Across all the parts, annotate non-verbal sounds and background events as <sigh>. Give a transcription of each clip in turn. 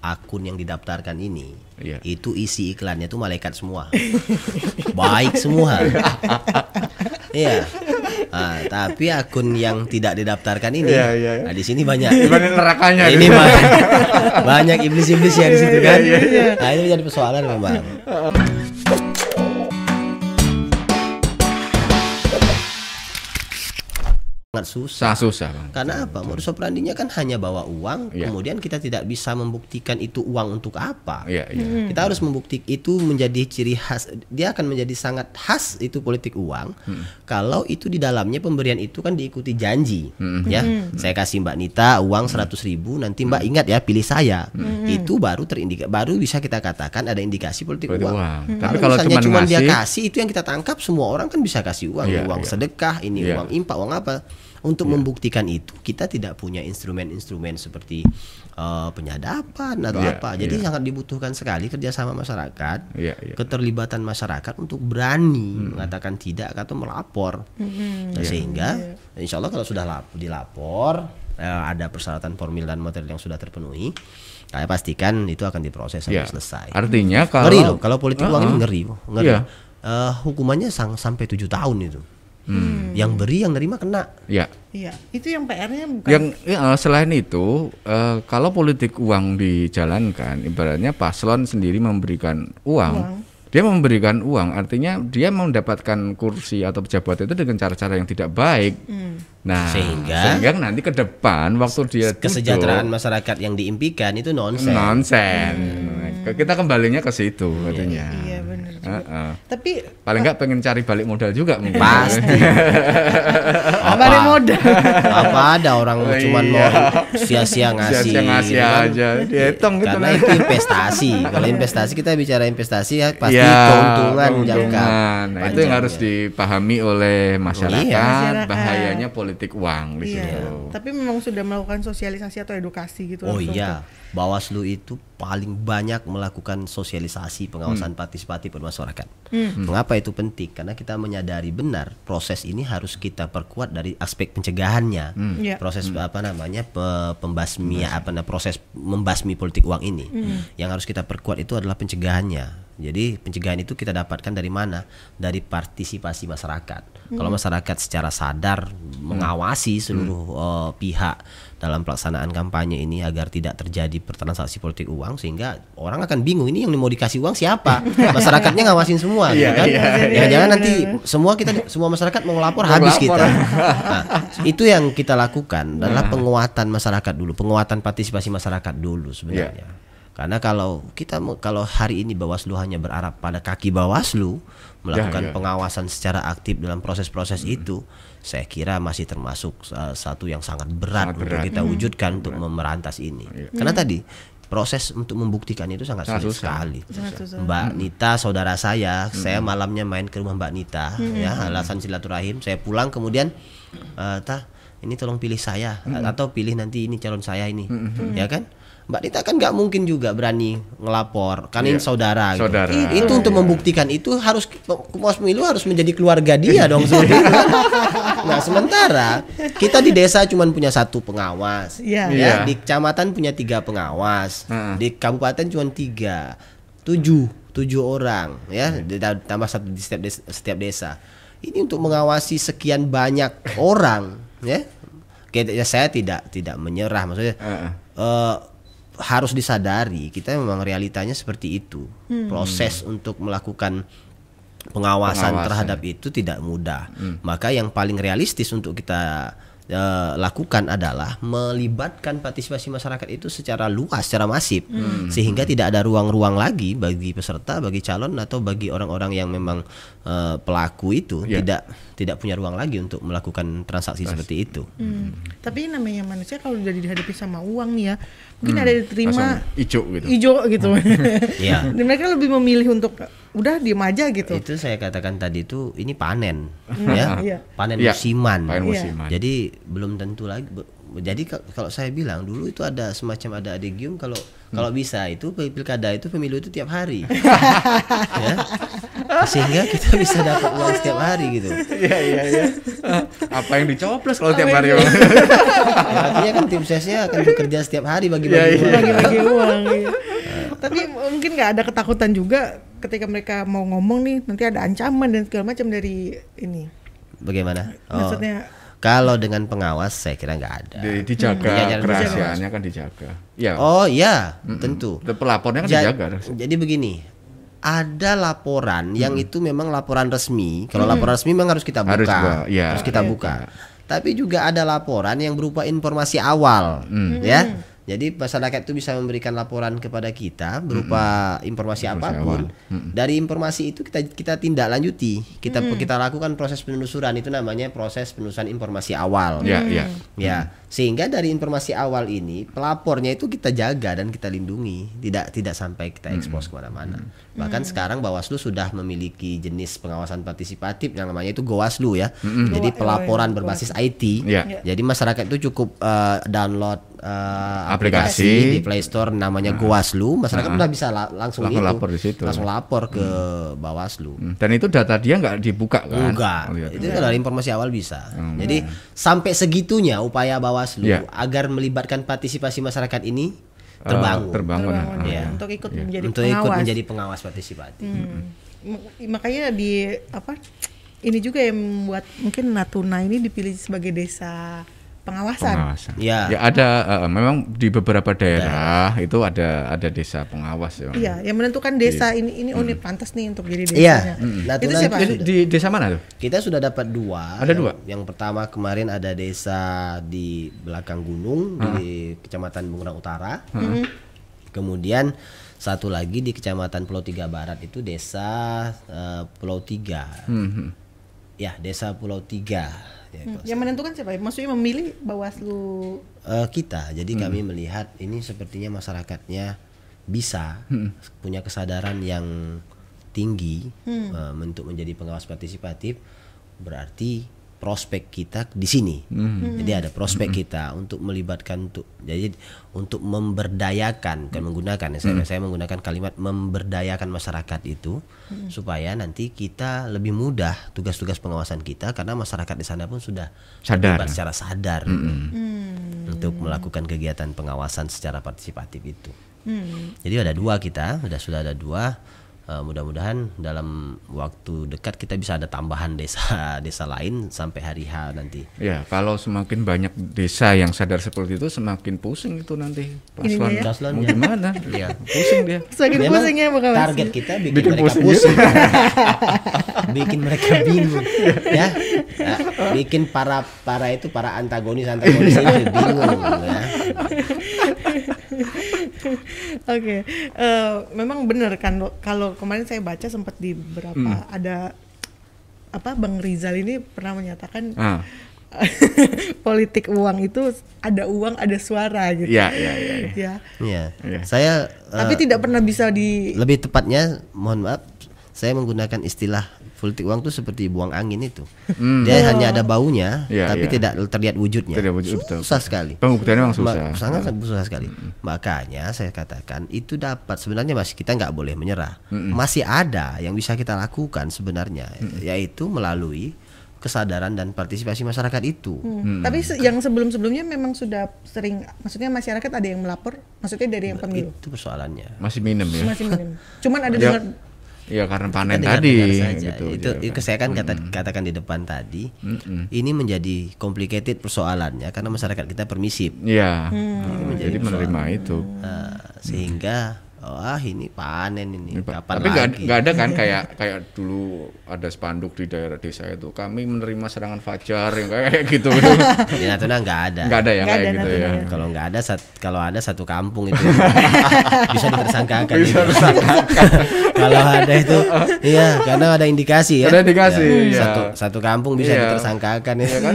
akun yang didaftarkan ini Iya. itu isi iklannya tuh malaikat semua, <laughs> baik semua. Iya. Ah, tapi akun yang tidak didaftarkan ini, Iya, iya, iya. nah di sini banyak. Dibanding nerakanya ini gitu. banyak, banyak iblis-iblis ya di situ Iya, kan. iya, iya. Nah itu jadi persoalan memang. Sangat susah. Susah susah bang. Karena apa? Modus operandinya kan hanya bawa uang, Iya. kemudian kita tidak bisa membuktikan itu uang untuk apa. Iya iya. Kita harus membuktikan itu menjadi ciri khas. Dia akan menjadi sangat khas itu politik uang. Hmm. Kalau itu di dalamnya pemberian itu kan diikuti janji, Hmm. ya. Saya kasih Mbak Nita uang 100 ribu, nanti Mbak Hmm. ingat ya pilih saya. Itu baru terindika, baru bisa kita katakan ada indikasi politik Politik uang. uang. Hmm. Tapi Kalau misalnya cuman cuma dia kasih itu yang kita tangkap semua orang kan bisa kasih uang, Iya, uang iya. sedekah, ini Iya. uang impak, uang apa. Untuk membuktikan itu kita tidak punya instrumen-instrumen seperti eh, penyadapan atau Iya, apa. Jadi iya. sangat dibutuhkan sekali kerjasama masyarakat, Iya, iya. keterlibatan masyarakat untuk berani mengatakan tidak atau melapor. Nah, Sehingga insya Allah kalau sudah lap- dilapor eh, ada persyaratan formil dan material yang sudah terpenuhi, saya pastikan itu akan diproses sampai Iya. selesai. Artinya kalau ngeri loh kalau politik uang ini ngeri, ngeri. Iya. Eh, hukumannya sang, sampai tujuh tahun itu. Hmm. Yang beri yang nerima kena. Ya. Iya, itu yang PR-nya bukan Yang ya, eh, selain itu, eh, kalau politik uang dijalankan, ibaratnya paslon sendiri memberikan uang, Uang. dia memberikan uang, artinya dia mendapatkan kursi atau jabatan itu dengan cara-cara yang tidak baik. Nah, Sehingga- sehingga nanti ke depan waktu dia Kesejahteraan duduk, masyarakat yang diimpikan itu nonsens. nonsen. Kita kembalinya ke situ katanya. Iya, benar juga. Heeh. Tapi Paling nggak pengen cari balik modal juga mungkin. Pasti. <laughs> balik modal. apa ada orang Oh, cuman iya. mau sia-sia ngasih. Sia-sia ngasih gitu kan. aja. Dihitung gitu Karena nah. itu investasi. Kalau investasi kita bicara investasi ya pasti Ya, keuntungan jangka. keuntungan. Nah, itu yang harus ya. dipahami oleh masyarakat, Iya. Masyarakat. bahayanya politik uang di Iya. situ. Tapi memang sudah melakukan sosialisasi atau edukasi gitu Oh iya, ke- Bawaslu itu paling banyak melakukan sosialisasi Hmm. pengawasan partisipatif bermasyarakat. Mengapa itu penting? Karena kita menyadari benar proses ini harus kita perkuat dari aspek pencegahannya. Hmm. Iya. Proses apa namanya pe- pembasmi apa nah, proses membasmi politik uang ini. Yang harus kita perkuat itu adalah pencegahannya. Jadi pencegahan itu kita dapatkan dari mana? Dari partisipasi masyarakat. Kalau masyarakat secara sadar mengawasi seluruh eh, pihak dalam pelaksanaan kampanye ini agar tidak terjadi pertransaksi politik uang sehingga orang akan bingung ini yang mau dikasih uang siapa? <laughs> Masyarakatnya ngawasin semua gitu Iya, kan. iya, iya, Jangan-jangan nanti semua kita semua masyarakat mau ngelapor habis kita. <laughs> Nah, itu yang kita lakukan adalah penguatan masyarakat dulu, penguatan partisipasi masyarakat dulu sebenarnya. Karena kalau kita mau- kalau hari ini Bawaslu hanya berharap pada kaki Bawaslu melakukan Ya, ya. pengawasan secara aktif dalam proses-proses itu, saya kira masih termasuk uh, satu yang sangat berat Sangat untuk berat. kita wujudkan untuk memerantas ini. Iya. Karena tadi proses untuk membuktikan itu sangat, Sangat sulit susah. sekali. Sangat susah. Mbak Nita saudara saya, saya malamnya main ke rumah Mbak Nita, ya alasan silaturahim. Saya pulang kemudian, eh tah ini tolong pilih saya atau pilih nanti ini calon saya ini, ya kan? Mbak Nita kan nggak mungkin juga berani ngelapor, kan ini Iya. saudara. gitu. Saudara. I- Itu untuk membuktikan itu harus pos pemilu harus menjadi keluarga dia dong seperti itu. kan. Nah sementara kita di desa cuma punya satu pengawas, Iya. ya Iya. di kecamatan punya tiga pengawas, Heeh. di kabupaten cuma tiga, tujuh, tujuh orang, ya, Di- tambah satu di setiap desa, setiap desa. Ini untuk mengawasi sekian banyak orang, ya. Kayak ya, saya tidak tidak menyerah, maksudnya Heeh. eh, harus disadari kita memang realitanya seperti itu. Proses untuk melakukan pengawasan, Pengawasan. terhadap itu tidak mudah. Maka yang paling realistis untuk kita eh, lakukan adalah melibatkan partisipasi masyarakat itu secara luas, secara masif, sehingga tidak ada ruang-ruang lagi bagi peserta, bagi calon atau bagi orang-orang yang memang eh, pelaku itu Ya. tidak tidak punya ruang lagi untuk melakukan transaksi seperti itu. Hmm. Tapi namanya manusia kalau udah dihadapi sama uang nih ya, mungkin ada yang diterima ijo gitu. hijau gitu. <laughs> Iya. Dan mereka lebih memilih untuk udah diem aja gitu. Itu saya katakan tadi itu ini panen, Hmm, ya, iya. panen Iya, musiman. panen Iya. musiman. Jadi belum tentu lagi. Jadi ka- kalau saya bilang dulu itu ada semacam ada adegium kalau Hmm. kalau bisa itu pil- pilkada itu pemilu itu tiap hari. <laughs> ya. sehingga kita bisa dapat uang setiap hari gitu. Iya iya iya. Apa yang dicoblos kalau tiap hari? <laughs> Ya, artinya kan tim sesnya akan bekerja setiap hari bagi-bagi iya. uang. bagi-bagi <laughs> uang iya. tapi mungkin nggak ada ketakutan juga ketika mereka mau ngomong nih nanti ada ancaman dan segala macam dari ini Bagaimana? Oh, maksudnya kalau dengan pengawas saya kira nggak ada. Di- dijaga jangan kerahasiaannya kan dijaga. Ya. Oh iya, tentu. Pelapornya kan Ja- dijaga. Jadi begini, ada laporan yang itu memang laporan resmi. Kalau laporan resmi memang harus kita buka, Harus buka, iya. harus kita buka. Tapi juga ada laporan yang berupa informasi awal, ya. Jadi masyarakat itu bisa memberikan laporan kepada kita berupa informasi apa pun. Dari informasi itu kita kita tindak lanjuti. Kita kita lakukan proses penelusuran itu namanya proses penelusuran informasi awal. Ya ya. Ya, sehingga dari informasi awal ini pelapornya itu kita jaga dan kita lindungi, tidak tidak sampai kita ekspos ke mana-mana. Bahkan sekarang Bawaslu sudah memiliki jenis pengawasan partisipatif yang namanya itu Gowaslu ya. Jadi Gowa- pelaporan oh, iya, berbasis IT. Ya. Jadi masyarakat itu cukup eh, download eh, Aplikasi. aplikasi di Play Store namanya Gowaslu, masyarakat udah bisa la- langsung, Langsung itu, lapor di situ. langsung lapor ke Bawaslu. Hmm, Dan itu data dia nggak dibuka kan? Enggak, Oh, lihat. itu kan dari informasi awal bisa. Jadi sampai segitunya upaya Bawaslu Ya. agar melibatkan partisipasi masyarakat ini terbangun. terbangun. terbangun ah. ya, Iya. untuk ikut menjadi untuk pengawas ikut menjadi pengawas partisipatif. Hmm. Mak- makanya di apa ini juga yang membuat mungkin Natuna ini dipilih sebagai desa pengawasan. pengawasan. Ya. Ya ada eh, memang di beberapa daerah itu ada ada desa pengawas ya. Iya, yang menentukan desa ini ini oh ini pantas nih untuk jadi Iya. desanya. Natuna Itu siapa? Jadi di desa mana tuh? Kita sudah dapat dua. Ada Yang- dua? Yang pertama kemarin ada desa di belakang gunung di Kecamatan Bunguran Utara. Kemudian satu lagi di Kecamatan Pulau Tiga Barat itu desa eh, Pulau Tiga. Hmm, Ya, desa Pulau Tiga. Ya, Hmm, Yang menentukan siapa? Maksudnya memilih Bawaslu Eh, kita. Jadi Hmm. kami melihat ini sepertinya masyarakatnya bisa Hmm. punya kesadaran yang tinggi eh, untuk menjadi pengawas partisipatif. Berarti prospek kita di sini. Hmm. Jadi ada prospek kita untuk melibatkan untuk jadi untuk memberdayakan kan menggunakan Hmm. saya saya menggunakan kalimat memberdayakan masyarakat itu supaya nanti kita lebih mudah tugas-tugas pengawasan kita karena masyarakat di sana pun sudah Sadar. terlibat secara sadar untuk melakukan kegiatan pengawasan secara partisipatif itu. Jadi ada dua kita, sudah sudah ada dua. Eh, mudah-mudahan dalam waktu dekat kita bisa ada tambahan desa <laughs> desa lain sampai hari H nanti. Ya, kalau semakin banyak desa yang sadar seperti itu semakin pusing itu nanti paslon. ya? Paslonnya. Mau gimana? <laughs> Iya. Pusing dia. Semakin Memang pusing ya Bang. Target kita bikin, Bikin mereka pusing. pusing, <laughs> bikin mereka bingung, ya, Ya, bikin para para itu para antagonis antagonis itu bingung, ya. <laughs> Oke, Eh, memang benar kan kalau kemarin saya baca sempat di beberapa Hmm. ada apa Bang Rizal ini pernah menyatakan Ah, <laughs> politik uang itu ada uang ada suara gitu. iya iya iya. iya. Ya. Iya. Iya. Saya Tapi eh, tidak pernah bisa di lebih tepatnya, mohon maaf, saya menggunakan istilah politik uang itu seperti buang angin itu. Dia hanya ada baunya, Iya, tapi iya. tidak terlihat wujudnya. Tidak wujud, betul. susah sekali. Pembuktiannya memang susah. Ma- sangat sangat susah sekali. Makanya saya katakan itu dapat sebenarnya masih kita nggak boleh menyerah. Masih ada yang bisa kita lakukan sebenarnya, yaitu melalui kesadaran dan partisipasi masyarakat itu. Hmm. Tapi se- yang sebelum-sebelumnya memang sudah sering, maksudnya masyarakat ada yang melapor, maksudnya dari yang pemilu Itu persoalannya. Masih minum ya. masih minim. Cuman ada Ya, dengar Iya karena panen dengar- tadi dengar saja. gitu. itu dia itu kan. saya kan kata, katakan di depan tadi ini menjadi complicated persoalannya karena masyarakat kita permisif Iya. Hmm. Jadi menerima itu. Nah, sehingga wah ini panen ini kapan Tapi nggak ada kan kayak kayak dulu ada spanduk di daerah desa itu kami menerima serangan fajar yang kayak gitu <laughs> gitu. di Natuna nggak ada Nggak ada ya Nggak kayak ada gitu Natuna ya. ya. kalau nggak ada sat- kalau ada satu kampung itu <laughs> bisa ditersangkakan Bisa juga. <laughs> kalau ada itu iya karena ada indikasi ya Ada indikasi, Ya, iya. satu satu kampung bisa Iya. ditersangkakan ya Ya kan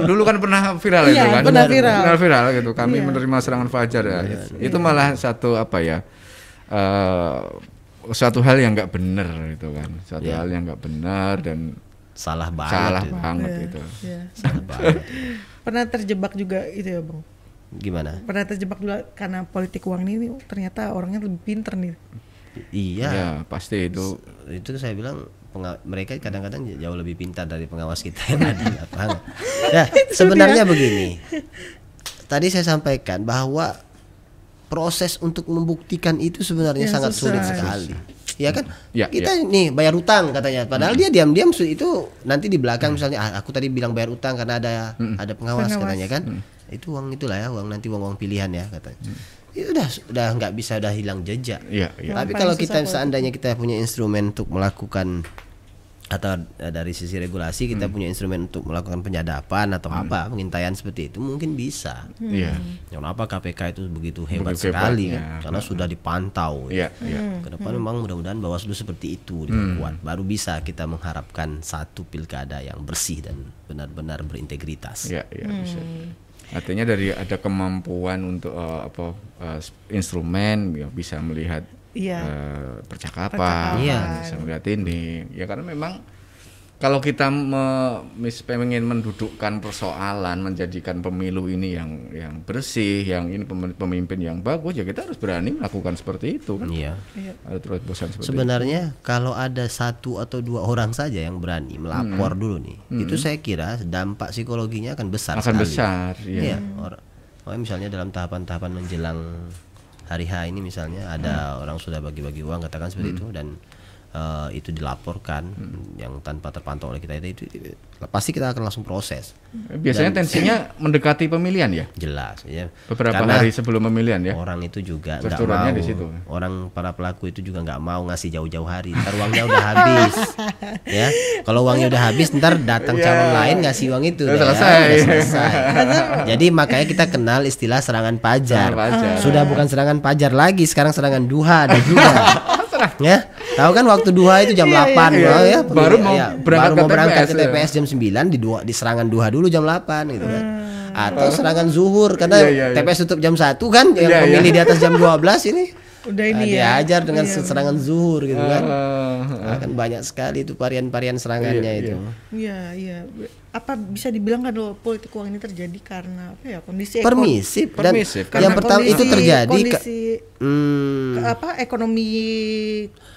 dulu kan pernah viral Iya, itu kan. pernah viral. Iya. Pernah viral gitu. Kami menerima serangan fajar ya. Itu malah satu apa ya? Eh suatu hal yang nggak benar itu kan. Suatu Iya. hal yang nggak benar dan salah banget salah itu. banget Iya, itu. ya. salah banget <laughs> pernah terjebak juga itu ya bang. gimana Pernah terjebak juga karena politik uang ini ternyata orangnya lebih pinter nih. Iya. Ya, pasti itu. Itu saya bilang mereka kadang-kadang jauh lebih pintar dari pengawas kita yang ada di lapangan. Nah, <laughs> sebenarnya begini. Tadi saya sampaikan bahwa proses untuk membuktikan itu sebenarnya Ya, sangat susah. sulit sekali. Ya kan? Ya, kita nih bayar utang katanya. Padahal dia diam-diam itu nanti di belakang misalnya ah, aku tadi bilang bayar utang karena ada ada pengawas, Pengawas. katanya kan. Itu uang itulah ya, uang nanti uang-uang pilihan ya katanya. Itu udah udah nggak bisa udah hilang jejak. Iya, iya. Tapi kalau kita seandainya kita punya instrumen untuk melakukan atau eh, dari sisi regulasi kita punya instrumen untuk melakukan penyadapan atau apa pengintaian seperti itu mungkin bisa. Iya. Kenapa KPK itu begitu hebat Begitu sekali hebatnya. kan? Karena sudah dipantau. Iya, iya. Ke depan memang mudah-mudahan Bawaslu seperti itu diperkuat. Baru bisa kita mengharapkan satu pilkada yang bersih dan benar-benar berintegritas. Iya, iya bisa. Artinya dari ada kemampuan untuk eh, apa eh, instrumen ya, bisa melihat Iya. eh, percakapan, Percakapan. Iya. bisa melihat ini. Ya karena memang kalau kita me, mis- pengen mendudukkan persoalan, menjadikan pemilu ini yang yang bersih, yang ini pem- pemimpin yang bagus, ya kita harus berani melakukan seperti itu kan. Iya. Iya. Ada terus bosan seperti itu. Sebenarnya kalau ada satu atau dua orang saja yang berani melapor dulu nih, itu saya kira dampak psikologinya akan besar akan sekali. besar, Iya. ya. Or- oh, misalnya dalam tahapan-tahapan menjelang hari H ini misalnya ada orang sudah bagi-bagi uang katakan seperti itu dan eh, itu dilaporkan yang tanpa terpantau oleh kita itu, itu- pasti kita akan langsung proses Biasanya tensinya <laughs> mendekati pemilihan ya. jelas ya. Beberapa Karena hari sebelum pemilihan ya. orang itu juga nggak mau di situ. orang para pelaku itu juga nggak mau ngasih jauh-jauh hari ntar uangnya udah habis <laughs> ya kalau uangnya udah habis ntar datang Ya. calon lain ngasih uang itu Udah ya, selesai. udah selesai. <laughs> jadi makanya kita kenal istilah serangan pajar Serangan pajar. sudah bukan serangan pajar lagi sekarang serangan duha ada juga ya tahu kan waktu duha itu jam 8 iya. oh ya Baru mau iya, berangkat baru ke mau berangkat ke TPS, ya. TPS jam 9 di dua di serangan duha dulu jam 8 gitu kan atau serangan zuhur karena Iya, iya, iya. TPS tutup jam 1 kan yang Iya, iya. pemilih di atas jam 12 ini Udah ini ya. diajar dengan serangan zuhur gitu kan. Eh, akan banyak sekali itu varian-varian serangannya Iya, itu. Iya, iya. Apa bisa dibilang kan kalau politik uang ini terjadi karena apa ya kondisi permisif. Dan Permisif, yang karena pertama itu kondisi- terjadi ke- kondisi hmm, ke- apa ekonomi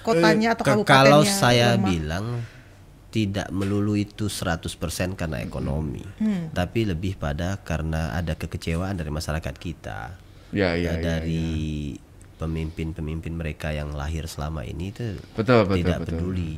kotanya atau ke- kabupatennya kalau saya lemah. bilang tidak melulu itu 100% karena ekonomi. Hmm. tapi lebih pada karena ada kekecewaan dari masyarakat kita. Ya, ya, Eh, ya, dari pemimpin-pemimpin mereka yang lahir selama ini itu Betul, betul, tidak betul. peduli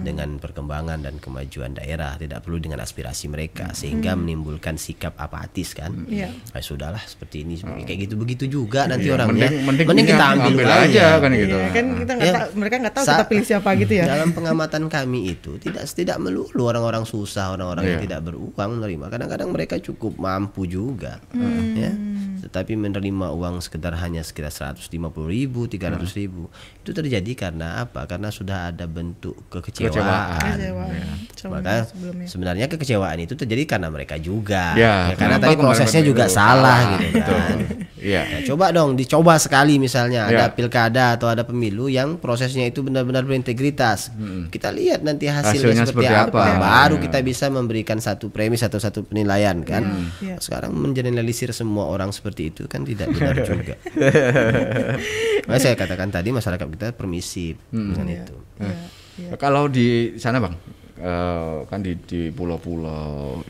dengan perkembangan dan kemajuan daerah, tidak peduli dengan aspirasi mereka sehingga menimbulkan sikap apatis kan. Iya. Ah, sudahlah seperti ini seperti kayak gitu begitu juga nanti Iya, orangnya. mending- mending Mending kita ambil ambil, aja aja kan gitu. Iya, kan kita nggak Ya. tahu, mereka nggak tahu Sa- kita pilih siapa gitu ya. Dalam pengamatan kami itu tidak tidak melulu orang-orang susah, orang-orang yang Iya. tidak beruang menerima. Kadang-kadang mereka cukup mampu juga, ya. Tetapi menerima uang sekedar hanya sekitar 150 ribu, 300 ribu itu terjadi karena apa? Karena sudah ada bentuk kekecewaan. Kekecewaan. Kecewaan. Ya. Maka sebelumnya. sebenarnya kekecewaan itu terjadi karena mereka juga. Ya, Ya, karena tadi prosesnya juga salah, salah gitu betul. kan. Iya. Ya, coba dong dicoba sekali misalnya ada Ya. pilkada atau ada pemilu yang prosesnya itu benar-benar berintegritas. Kita lihat nanti hasilnya, Hasilnya seperti, seperti apa. apa. Baru Ya. kita bisa memberikan satu premis atau satu penilaian kan. Ya. Sekarang mengeneralisir semua orang seperti itu kan tidak benar <laughs> juga. Makanya saya katakan tadi masyarakat kita permisif dengan itu. Iya, iya. Kalau di sana bang, eh, kan di di pulau-pulau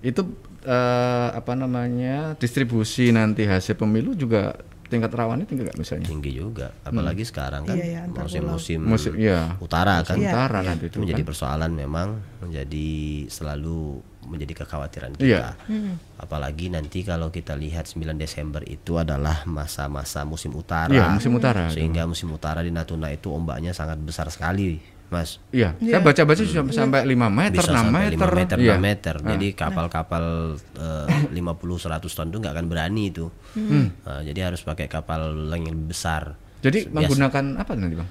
itu eh, apa namanya distribusi nanti hasil pemilu juga tingkat rawannya tinggi nggak misalnya? Tinggi juga, apalagi sekarang kan Iya, iya, musim-musim Musim, iya. utara kan. Sementara nanti itu menjadi kan. persoalan memang menjadi selalu menjadi kekhawatiran Iya. kita. Apalagi nanti kalau kita lihat 9 Desember itu adalah masa-masa musim utara. Iya, musim utara. Sehingga musim utara di Natuna itu ombaknya sangat besar sekali, Mas. Iya, saya baca-baca sudah sampai 5 meter, Bisa 6 sampai meter. 5 meter, Iya. 6 meter. Jadi kapal-kapal eh, 50 100 ton itu nggak akan berani itu. Nah, jadi harus pakai kapal yang lebih besar. Jadi Biasa- menggunakan apa nanti bang?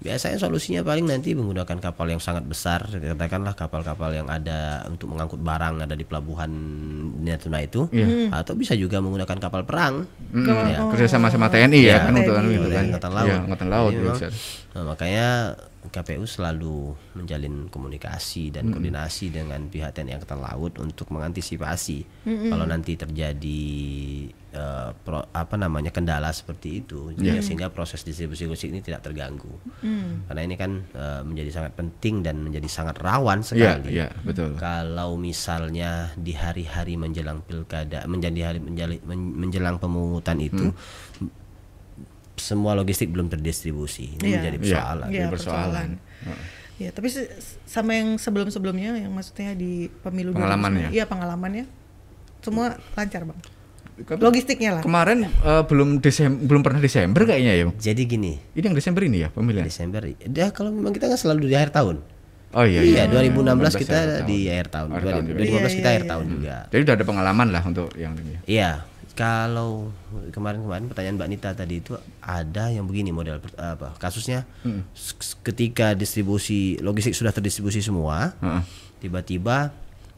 Biasanya solusinya paling nanti menggunakan kapal yang sangat besar, katakanlah kapal-kapal yang ada untuk mengangkut barang ada di pelabuhan Natuna itu, atau bisa juga menggunakan kapal perang. Ya. Kerja sama sama TNI ya, Iya, kan untuk TNI. gitu kan? Angkatan laut. Iya, angkatan laut Jadi bisa. memang, nah, makanya KPU selalu menjalin komunikasi dan koordinasi dengan pihak TNI Angkatan Laut untuk mengantisipasi kalau nanti terjadi eh, pro- apa namanya kendala seperti itu. Ya, sehingga proses distribusi logistik ini tidak terganggu Hmm. karena ini kan eh, menjadi sangat penting dan menjadi sangat rawan sekali iya, betul. kalau misalnya di hari-hari menjelang pilkada menjadi hari menjali- men- menjelang pemungutan itu Hmm. semua logistik belum terdistribusi ini Iya. menjadi persoalan Iya, Jadi persoalan. Ya, tapi se- sama yang sebelum-sebelumnya yang maksudnya di pemilu Pengalamannya? 2019, Iya, pengalamannya. Semua lancar, Bang. Kan Logistiknya lah. Kemarin eh, belum Desember, belum pernah Desember kayaknya ya. jadi gini Ini yang Desember ini ya pemilihan. Desember dia kalau memang kita kan selalu di akhir tahun Oh iya, iya, iya. 2016 akhir kita tahun. di akhir tahun Akhir tahun juga. 2015 Iya, kita iya, akhir iya. tahun juga Jadi udah ada pengalaman lah untuk yang ini. ya. Iya, kalau kemarin-kemarin pertanyaan Mbak Nita tadi itu ada yang begini model apa kasusnya s- ketika distribusi logistik sudah terdistribusi semua, Heeh. tiba-tiba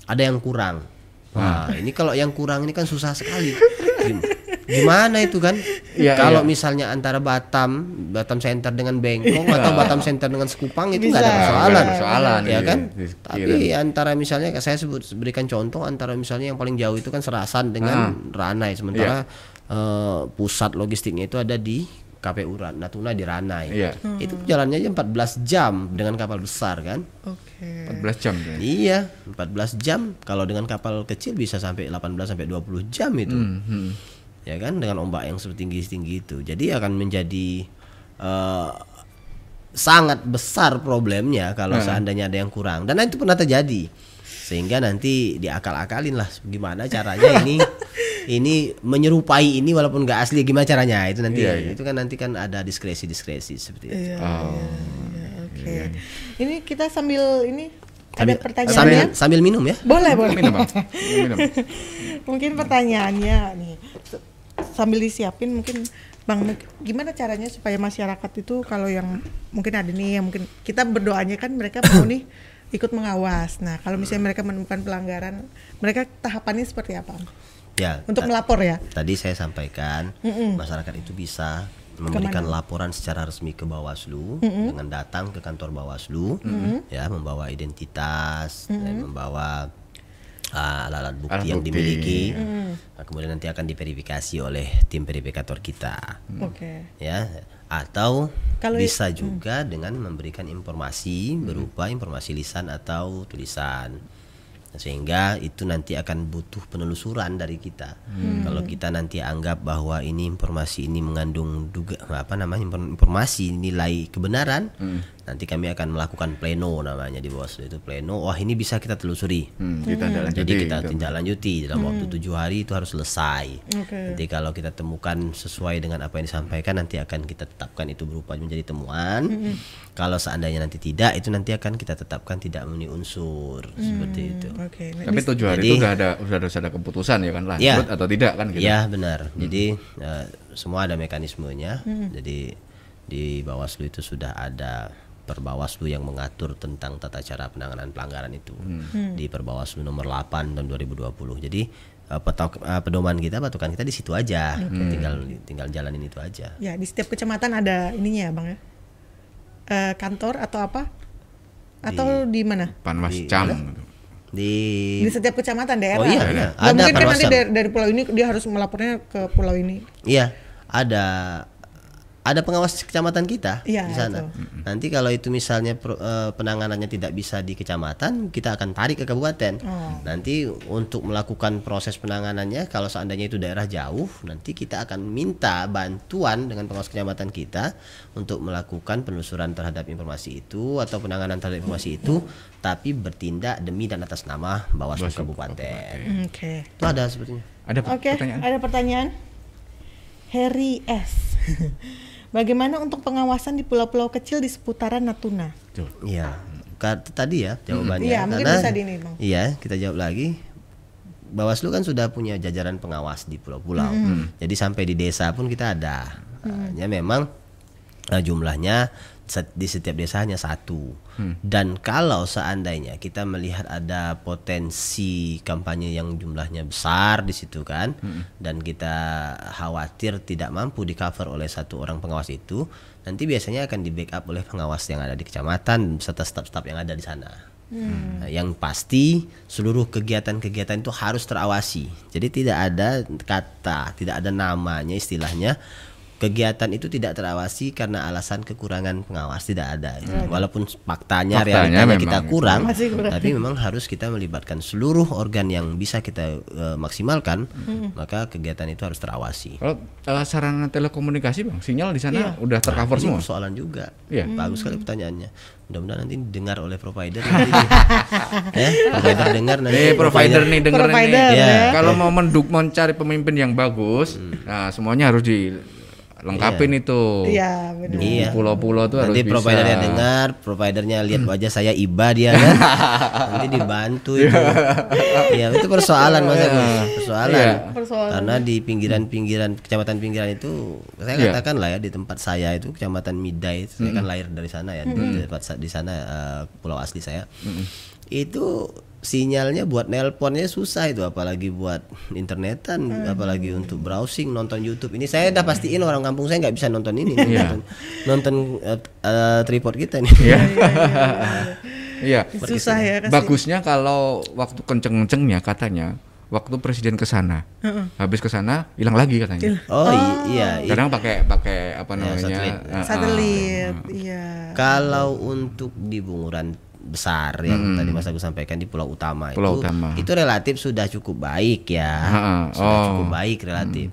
ada yang kurang. Wah, ini kalau yang kurang ini kan susah sekali. Gim- Gimana itu kan? Iya, kalau iya. misalnya antara Batam, Batam Center dengan Bengkong atau Batam Center dengan Sekupang itu nggak ada persoalan. Persoalan, ya kan? Tapi antara misalnya saya sebut berikan contoh antara misalnya yang paling jauh itu kan Serasan dengan Ranai sementara eh, pusat logistiknya itu ada di KPU Natuna di Ranai. Iya. Itu jalannya aja 14 jam dengan kapal besar kan? Oke. 14 jam. kayaknya. Iya, 14 jam. Kalau dengan kapal kecil bisa sampai 18 sampai 20 jam itu. Hmm. Ya kan dengan ombak yang setinggi-tinggi itu. Jadi akan menjadi eh, sangat besar problemnya kalau seandainya ada yang kurang. Dan itu pernah terjadi. Sehingga nanti diakal-akalin lah gimana caranya ini <laughs> ini menyerupai ini walaupun nggak asli gimana caranya itu nanti Iya, iya. itu kan nanti kan ada diskresi-diskresi seperti itu. Iya, Oh. iya, oke. Ini kita sambil ini Sambil, ada pertanyaan sambil, ya? sambil minum ya. Boleh, boleh. Minum, Bang. Minum. <laughs> mungkin pertanyaannya nih sambil disiapin mungkin bang gimana caranya supaya masyarakat itu kalau yang mungkin ada nih yang mungkin kita berdoanya kan mereka mau <coughs> nih ikut mengawas nah kalau misalnya mereka menemukan pelanggaran mereka tahapannya seperti apa Ya. untuk melapor ya? Tadi saya sampaikan masyarakat itu bisa memberikan laporan secara resmi ke Bawaslu dengan datang ke kantor Bawaslu ya membawa identitas dan membawa ah, alat-alat bukti Alat yang bukti. dimiliki. Nah, kemudian nanti akan diverifikasi oleh tim verifikator kita. Oke. Ya atau Kalau i- bisa juga dengan memberikan informasi berupa informasi lisan atau tulisan sehingga itu nanti akan butuh penelusuran dari kita. Kalau kita nanti anggap bahwa ini informasi ini mengandung duga apa namanya infor- informasi nilai kebenaran nanti kami akan melakukan pleno namanya di Bawaslu itu pleno wah ini bisa kita telusuri Hmm, kita lanjuti. jadi kita gitu. tindak lanjuti dalam waktu tujuh hari itu harus selesai. Oke. Nanti kalau kita temukan sesuai dengan apa yang disampaikan nanti akan kita tetapkan itu berupa menjadi temuan. Kalau seandainya nanti tidak itu nanti akan kita tetapkan tidak memenuhi unsur seperti itu. oke Nah, Tapi tujuh hari Jadi- itu udah ada udah harus ada keputusan ya kan lanjut Iya. atau tidak kan gitu. Iya benar. Jadi eh, semua ada mekanismenya. Jadi di Bawaslu itu sudah ada Perbawaslu yang mengatur tentang tata cara penanganan pelanggaran itu. Di Perbawaslu nomor 8 tahun 2020. Jadi eh, petok, eh, pedoman kita, patokan kita di situ aja. Tinggal tinggal jalanin itu aja. ya di setiap kecamatan ada ininya ya bang ya? Eh, kantor atau apa? Atau di, mana? Panwas Di- gitu. Di di setiap kecamatan daerah? Oh iya, Nggak ada. mungkin kan nanti Panwascam. dari, dari pulau ini dia harus melapornya ke pulau ini? Iya, ada ada pengawas kecamatan kita Iya, di sana. Nanti kalau itu misalnya pro- eh, penanganannya tidak bisa di kecamatan, kita akan tarik ke kabupaten. Oh. Nanti untuk melakukan proses penanganannya, kalau seandainya itu daerah jauh, nanti kita akan minta bantuan dengan pengawas kecamatan kita untuk melakukan penelusuran terhadap informasi itu atau penanganan terhadap informasi itu, tapi bertindak demi dan atas nama Bawaslu Bawaslu Kabupaten. oke Itu ada sepertinya. Ada Oke, pertanyaan? ada pertanyaan. Harry S. <laughs> Bagaimana untuk pengawasan di pulau-pulau kecil di seputaran Natuna? Tuh. Iya, tadi ya jawabannya. Iya, mungkin Karena- bisa di ini, Bang. Iya, kita jawab lagi. Bawaslu kan sudah punya jajaran pengawas di pulau-pulau. Jadi sampai di desa pun kita ada. Hanya memang eh, jumlahnya di setiap desa hanya satu. Dan kalau seandainya kita melihat ada potensi kampanye yang jumlahnya besar di situ kan, dan kita khawatir tidak mampu di cover oleh satu orang pengawas itu, nanti biasanya akan di backup oleh pengawas yang ada di kecamatan beserta staf-staf yang ada di sana. Nah, yang pasti seluruh kegiatan-kegiatan itu harus terawasi. Jadi tidak ada kata, tidak ada namanya istilahnya kegiatan itu tidak terawasi karena alasan kekurangan pengawas tidak ada. Walaupun faktanya, Faktanya realitanya memang kita kurang, Masih kurang. tapi memang harus kita melibatkan seluruh organ yang bisa kita eh, maksimalkan, maka kegiatan itu harus terawasi. Kalau eh, sarana telekomunikasi bang, sinyal di sana Iya. udah tercover Ini semua. persoalan juga. Iya. Bagus sekali pertanyaannya. Mudah-mudahan nanti didengar oleh provider. <laughs> nanti di- eh, provider dengar nanti. Eh provider nih Provider, nih. ya. Kalau mau menduk mencari pemimpin yang bagus, nah semuanya harus dilengkapin itu. Iya, benar. Di Iya. pulau-pulau tuh harus Nanti bisa. providernya dengar, providernya lihat wajah saya iba dia kan. <laughs> nanti dibantu itu. Iya, itu persoalan Mas Agus. Persoalan. Iya. Persoalan. Karena di pinggiran-pinggiran kecamatan pinggiran itu saya Iya. katakan lah ya di tempat saya itu kecamatan Midai, saya kan lahir dari sana ya, di tempat di sana eh, pulau asli saya. Itu sinyalnya buat nelponnya susah itu apalagi buat internetan apalagi untuk browsing nonton YouTube ini saya udah pastiin orang kampung saya nggak bisa nonton ini Iya. nonton, nonton eh, eh, tripod kita nih <laughs> Iya. Iya. Susah ya kasih. Bagusnya kalau waktu kenceng-kencengnya katanya waktu presiden ke sana. Habis ke sana hilang lagi katanya. oh, i- iya, iya. Kadang pakai pakai apa namanya? satelit. ah, ah. Satelit, iya. Kalau untuk di bunguran besar yang tadi Mas Agus sampaikan di Pulau Utama Pulau itu Utama. itu relatif sudah cukup baik ya. Ha-ha. Sudah Oh. cukup baik relatif.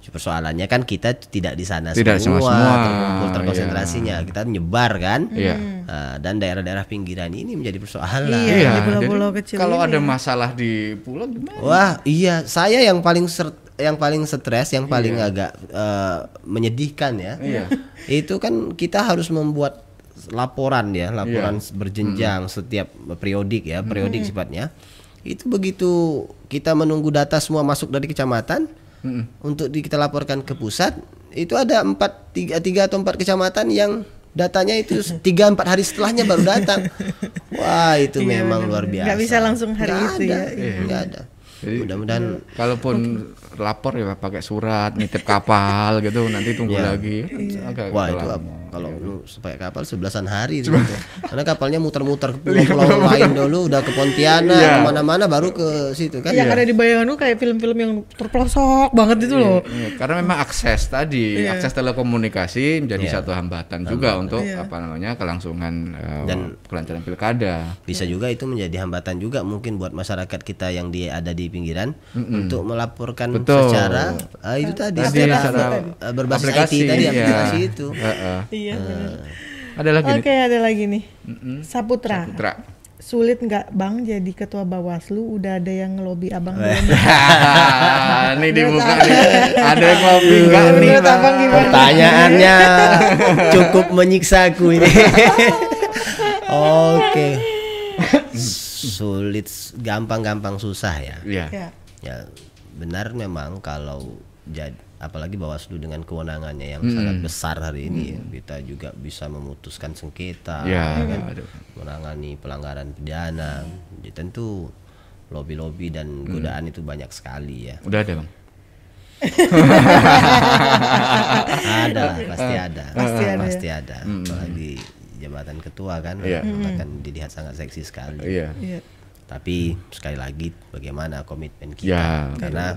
Persoalannya kan kita tidak di sana Tidak semua, semua-semua, terkumpul terkonsentrasinya. Kita nyebar kan. Iya. Nah, dan daerah-daerah pinggiran ini menjadi persoalan. Iya, Iya, di pulau-pulau jadi kecil Kalau ini ada ya. masalah di pulau gimana? Wah, iya, saya yang paling ser- yang paling stres, yang paling agak eh, menyedihkan ya. Iya. Itu kan kita harus membuat laporan ya, laporan Iya. berjenjang setiap periodik ya, periodik sifatnya. Itu begitu kita menunggu data semua masuk dari kecamatan untuk di- kita laporkan ke pusat, itu ada empat tiga, tiga atau empat kecamatan yang datanya itu <laughs> tiga empat hari setelahnya baru datang. <laughs> Wah itu Iya, memang luar biasa. Nggak bisa langsung hari Nggak itu ada, ya. nggak ada. Jadi, Mudah-mudahan Kalaupun lapor ya pakai surat, nitip kapal gitu, nanti tunggu Iya. lagi. Agak Wah itu lama. ap- kalau lu supaya kapal sebelasan hari itu. Karena kapalnya muter-muter ke <laughs> pulau-pulau lain dulu, udah ke Pontianak, Iya. ke mana-mana baru ke situ kan. yang ada di bayangan lu kayak film-film yang terpelosok banget itu loh. Iya, karena memang akses tadi, Iya. akses telekomunikasi menjadi Iya. satu hambatan juga untuk Iya. apa namanya kelangsungan eh, Dan- kelancaran pilkada. Bisa juga itu menjadi hambatan juga mungkin buat masyarakat kita yang di ada di pinggiran untuk melaporkan Betul. secara ah, itu tadi, Tadi secara secara eh, berbasis aplikasi, IT tadi iya. aplikasi itu. Heeh. Iya. benar. Ada lagi Oke, nih. ada lagi nih. Saputra. Putra. Sulit nggak Bang jadi ketua Bawaslu? Udah ada yang ngelobi Abang belum? <laughs> ini dibuka nih. Ada yang ngopi enggak nih? Abang gimana? Pertanyaannya <laughs> cukup menyiksaku ini. <laughs> Oke. Sulit, gampang-gampang susah ya. Iya. Ya. Ya, benar memang kalau jadi apalagi Bawaslu dengan kewenangannya yang sangat besar hari ini ya, kita juga bisa memutuskan sengketa Ya, ya kan, aduh. menangani pelanggaran pidana. Jadi tentu lobby-lobby dan godaan itu banyak sekali ya. Udah ada, Bang. <laughs> ada lah, pasti ada. Pasti ada, Pasti ada. Apalagi jabatan ketua kan Iya. akan dilihat sangat seksi sekali. Iya. Iya. Tapi sekali lagi bagaimana komitmen kita? Ya. Karena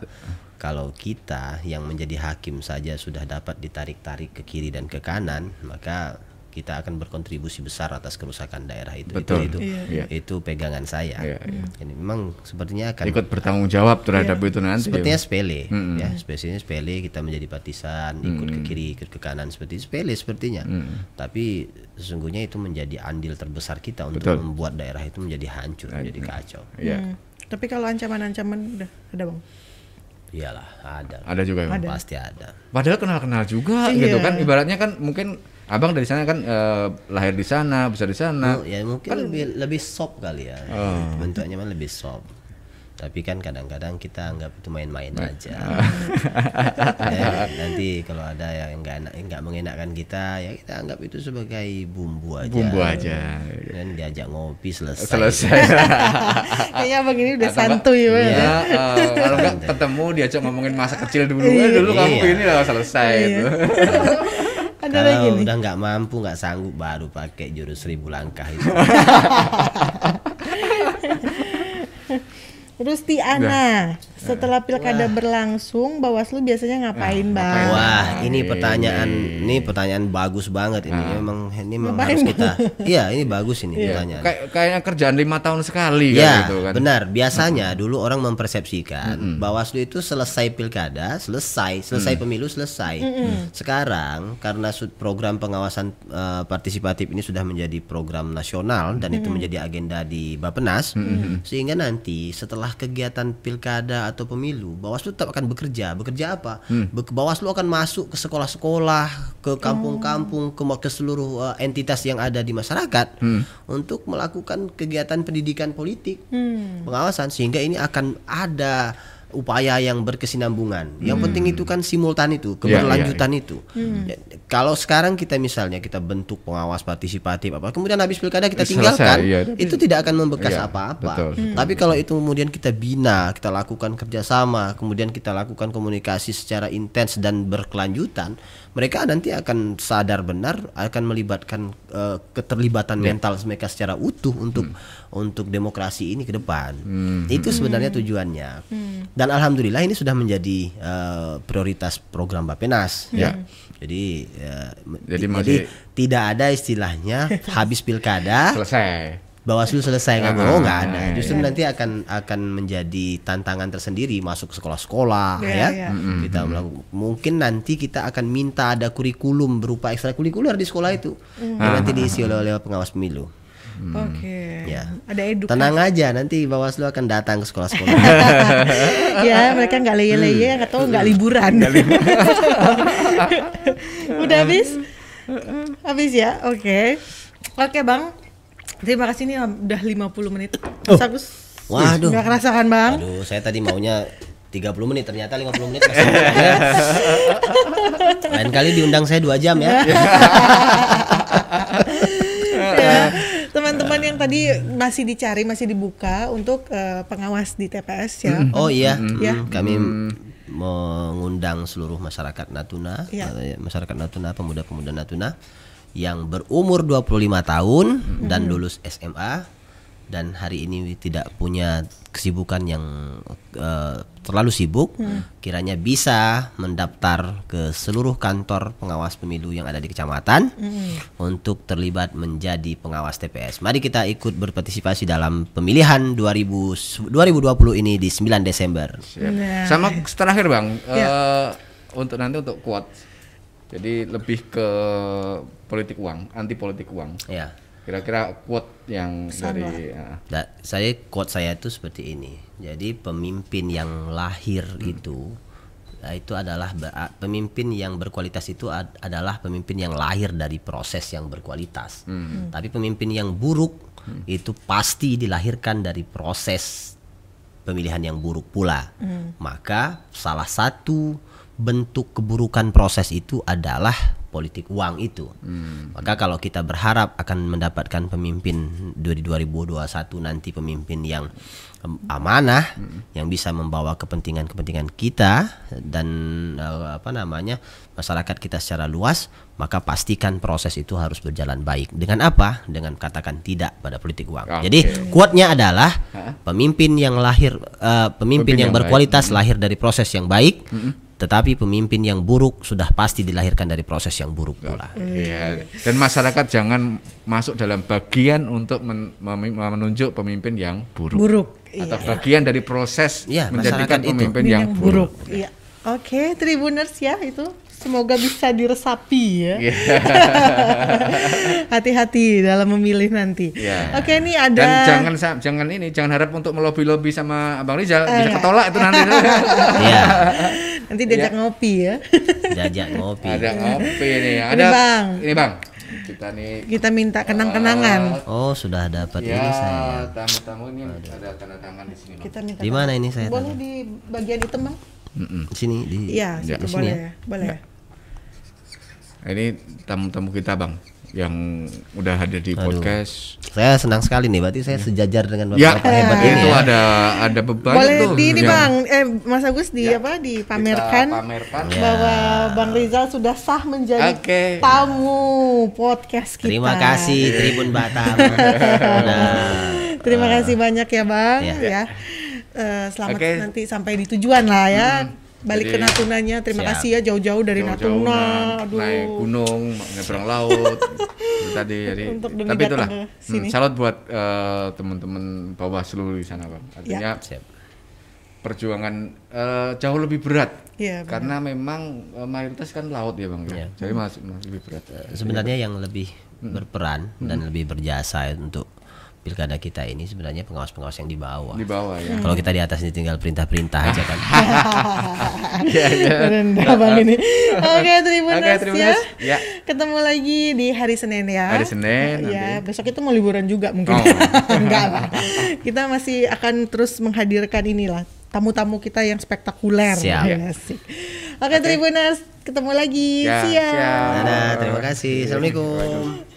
kalau kita yang menjadi hakim saja sudah dapat ditarik-tarik ke kiri dan ke kanan, maka kita akan berkontribusi besar atas kerusakan daerah itu. Betul. Itu itu, Iya. itu pegangan saya. Iya, iya. Ini memang sepertinya akan Ikut bertanggung jawab terhadap itu nanti. sepertinya ya. sepele ya spesialnya sepele kita menjadi partisan ikut ke kiri ikut ke kanan seperti sepele sepertinya tapi sesungguhnya itu menjadi andil terbesar kita untuk Betul. membuat daerah itu menjadi hancur menjadi kacau Iya. Hmm. Tapi kalau ancaman-ancaman udah ada Bang. iyalah ada Ada juga ya. Bang? pasti ada Padahal kenal-kenal juga Iya. gitu kan. Ibaratnya kan mungkin Abang dari sana kan eh, lahir di sana, besar di sana. Mu- ya mungkin lebih lebih soft kali ya Oh. bentuknya mah lebih soft tapi kan kadang-kadang kita anggap itu main-main aja <laughs> ya, nanti kalau ada yang nggak enak nggak mengenakkan kita ya kita anggap itu sebagai bumbu aja Bumbu aja. dan diajak ngopi selesai Selesai. <laughs> Kayaknya Abang ini udah enggak- santuy banget. Iya, ya. eh, kalau enggak ketemu diajak ngomongin masa kecil dulu. Eh, dulu kamu Iya. ini lah selesai itu. <laughs> Ada lagi kalau nih. udah nggak mampu nggak sanggup baru pakai jurus seribu langkah itu. <laughs> Terus Tiana, setelah pilkada berlangsung, Bawaslu biasanya ngapain, Nah, Bang? Wah, Nah, ini ini- pertanyaan ini pertanyaan bagus banget ini. Memang ini memang Ngapain, harus kita. <laughs> Iya, ini bagus ini pertanyaan. Kayak kayaknya kerjaan lima tahun sekali Ya, kan gitu kan. benar. Biasanya dulu orang mempersepsikan Bawaslu itu selesai pilkada, selesai, selesai pemilu, selesai. Sekarang karena program pengawasan eh, partisipatif ini sudah menjadi program nasional dan itu menjadi agenda di Bappenas, sehingga nanti setelah kegiatan pilkada atau pemilu, Bawaslu tetap akan bekerja. Bekerja apa? Be- Bawaslu akan masuk ke sekolah-sekolah, ke kampung-kampung, ke, ke seluruh eh, entitas yang ada di masyarakat untuk melakukan kegiatan pendidikan politik, pengawasan sehingga ini akan ada upaya yang berkesinambungan. Yang penting itu kan simultan itu, Ya, keberlanjutan itu. Ya, Kalau sekarang kita misalnya kita bentuk pengawas partisipatif apa, kemudian habis pilkada kita Selesai, tinggalkan, iya. itu tidak akan membekas Iya, apa-apa. betul. Tapi kalau itu kemudian kita bina, kita lakukan kerjasama, kemudian kita lakukan komunikasi secara intens dan berkelanjutan, mereka nanti akan sadar benar akan melibatkan eh, keterlibatan mental mereka secara utuh untuk untuk demokrasi ini ke depan. Itu sebenarnya tujuannya. Dan alhamdulillah ini sudah menjadi eh, prioritas program Bapenas. Ya. Jadi eh, Jadi jadi tidak ada istilahnya <laughs> habis pilkada Selesai. Bawaslu selesai nggak Ah, oh nggak ada iya. justru nanti akan akan menjadi tantangan tersendiri masuk ke sekolah-sekolah Iya, ya iya. kita melakukan mungkin nanti kita akan minta ada kurikulum berupa ekstrakurikuler di sekolah itu yang nanti diisi oleh, oleh pengawas pemilu Oke. Ya. Ada edukasi. tenang aja nanti Bawaslu akan datang ke sekolah-sekolah <laughs> ya, mereka nggak leye-leye, nggak tahu nggak liburan. <laughs> Udah habis? Habis ya? Oke. Oke, Bang. Terima kasih nih udah 50 menit. Agus. Waduh. Nggak kerasa kan, Bang? aduh saya tadi maunya 30 menit ternyata 50 menit ya. <laughs> lain kali diundang saya dua jam ya <laughs> <laughs> Ya, Teman-teman yang tadi masih dicari, masih dibuka untuk eh, pengawas di TPS ya. Oh iya, Ya. kami mengundang seluruh masyarakat Natuna, Iya. eh, masyarakat Natuna, pemuda-pemuda Natuna yang berumur 25 tahun dan lulus SMA dan hari ini tidak punya kesibukan yang eh, terlalu sibuk, kiranya bisa mendaftar ke seluruh kantor pengawas pemilu yang ada di kecamatan untuk terlibat menjadi pengawas TPS. Mari kita ikut berpartisipasi dalam pemilihan 2000 2020 ini di 9 Desember. Siap. Nah. Sama terakhir bang, Ya. eh, untuk nanti untuk quote, jadi lebih ke politik uang, anti politik uang. Ya. Kira-kira quote yang Pesan dari ah, Da- saya quote saya itu seperti ini. Jadi pemimpin yang lahir itu nah, itu adalah pemimpin yang berkualitas itu ad- adalah pemimpin yang lahir dari proses yang berkualitas. Tapi pemimpin yang buruk itu pasti dilahirkan dari proses pemilihan yang buruk pula. Maka salah satu bentuk keburukan proses itu adalah politik uang itu. Maka kalau kita berharap akan mendapatkan pemimpin dari 2021 nanti pemimpin yang amanah, yang bisa membawa kepentingan-kepentingan kita dan eh, apa namanya masyarakat kita secara luas, maka pastikan proses itu harus berjalan baik. Dengan apa? Dengan katakan tidak pada politik uang. Oke. Jadi quote-nya adalah pemimpin yang lahir eh, pemimpin, Pemimpin yang, yang berkualitas lahir dari proses yang baik, tetapi pemimpin yang buruk sudah pasti dilahirkan dari proses yang buruk pula. Iya. Dan masyarakat jangan masuk dalam bagian untuk men- menunjuk pemimpin yang buruk. Buruk. Atau Iya. bagian dari proses Iya, menjadikan itu. pemimpin Ini yang, buruk. Iya. Oke, Tribuners ya itu semoga bisa diresapi ya. Iya. <laughs> Hati-hati dalam memilih nanti. Iya. Oke, ini ada Dan jangan jangan ini jangan harap untuk melobi-lobi sama Abang Rizal bisa iya. ketolak itu nanti. Iya, <laughs> nanti diajak ngopi ya. <laughs> jajak ngopi. ada ngopi nih. Ini, Ada Bang. Ini Bang. Kita nih Kita minta kenang-kenangan. Oh, sudah dapat ya ini saya. tamu-tamu ini ada tanda tangan di sini. Bang. Kita minta Di mana ini saya? Boleh di bagian hitam, Bang? Mm-mm. Di sini di Iya, Ya. sini boleh ya? ya. Boleh ya. Ini tamu-tamu kita Bang yang udah hadir di Aduh. podcast. Saya senang sekali nih, berarti saya sejajar dengan Ya, bapak hebat ini itu ya. ada ada beban Boleh tuh. di ini, yang Bang. Eh, Mas Agus di apa? kita Dipamerkan pamerkan. Ya. bahwa Bang Rizal sudah sah menjadi Oke. tamu podcast kita. Terima kasih Tribun Batam. <laughs> Nah, Terima kasih banyak ya Bang Iya. ya. Eh, selamat Oke. nanti sampai di tujuan lah ya. Balik ke Jadi- Natunanya. Terima Siap. kasih ya jauh-jauh dari Jauh-jauh Natuna. na- Aduh. naik gunung, nyebrang laut tadi <laughs> jadi Untuk demi tapi itulah ke hmm, salut buat eh, teman-teman Bawaslu di sana bang Ya. artinya Siap. perjuangan eh, jauh lebih berat Iya, benar. karena memang eh, mayoritas kan laut ya bang ya. Iya. jadi masih, masih lebih berat Sebenarnya yang lebih berperan dan lebih berjasa untuk pilkada kita ini sebenarnya pengawas-pengawas yang di bawah. di bawah ya Kalau kita di atas ini tinggal perintah-perintah aja kan. Iya, <laughs> iya. Rendah Bang ini. Oke, terima terima ya. kasih. Ya. Ketemu lagi di hari Senin ya. Hari Senin Ya, nanti. besok itu mau liburan juga mungkin. Oh. <laughs> Enggak lah. Kita masih akan terus menghadirkan inilah tamu-tamu kita yang spektakuler. Siap. Ya. Oke, Tribuners, ketemu lagi. Ya, Siap. siap. Dadah, terima kasih. Assalamualaikum.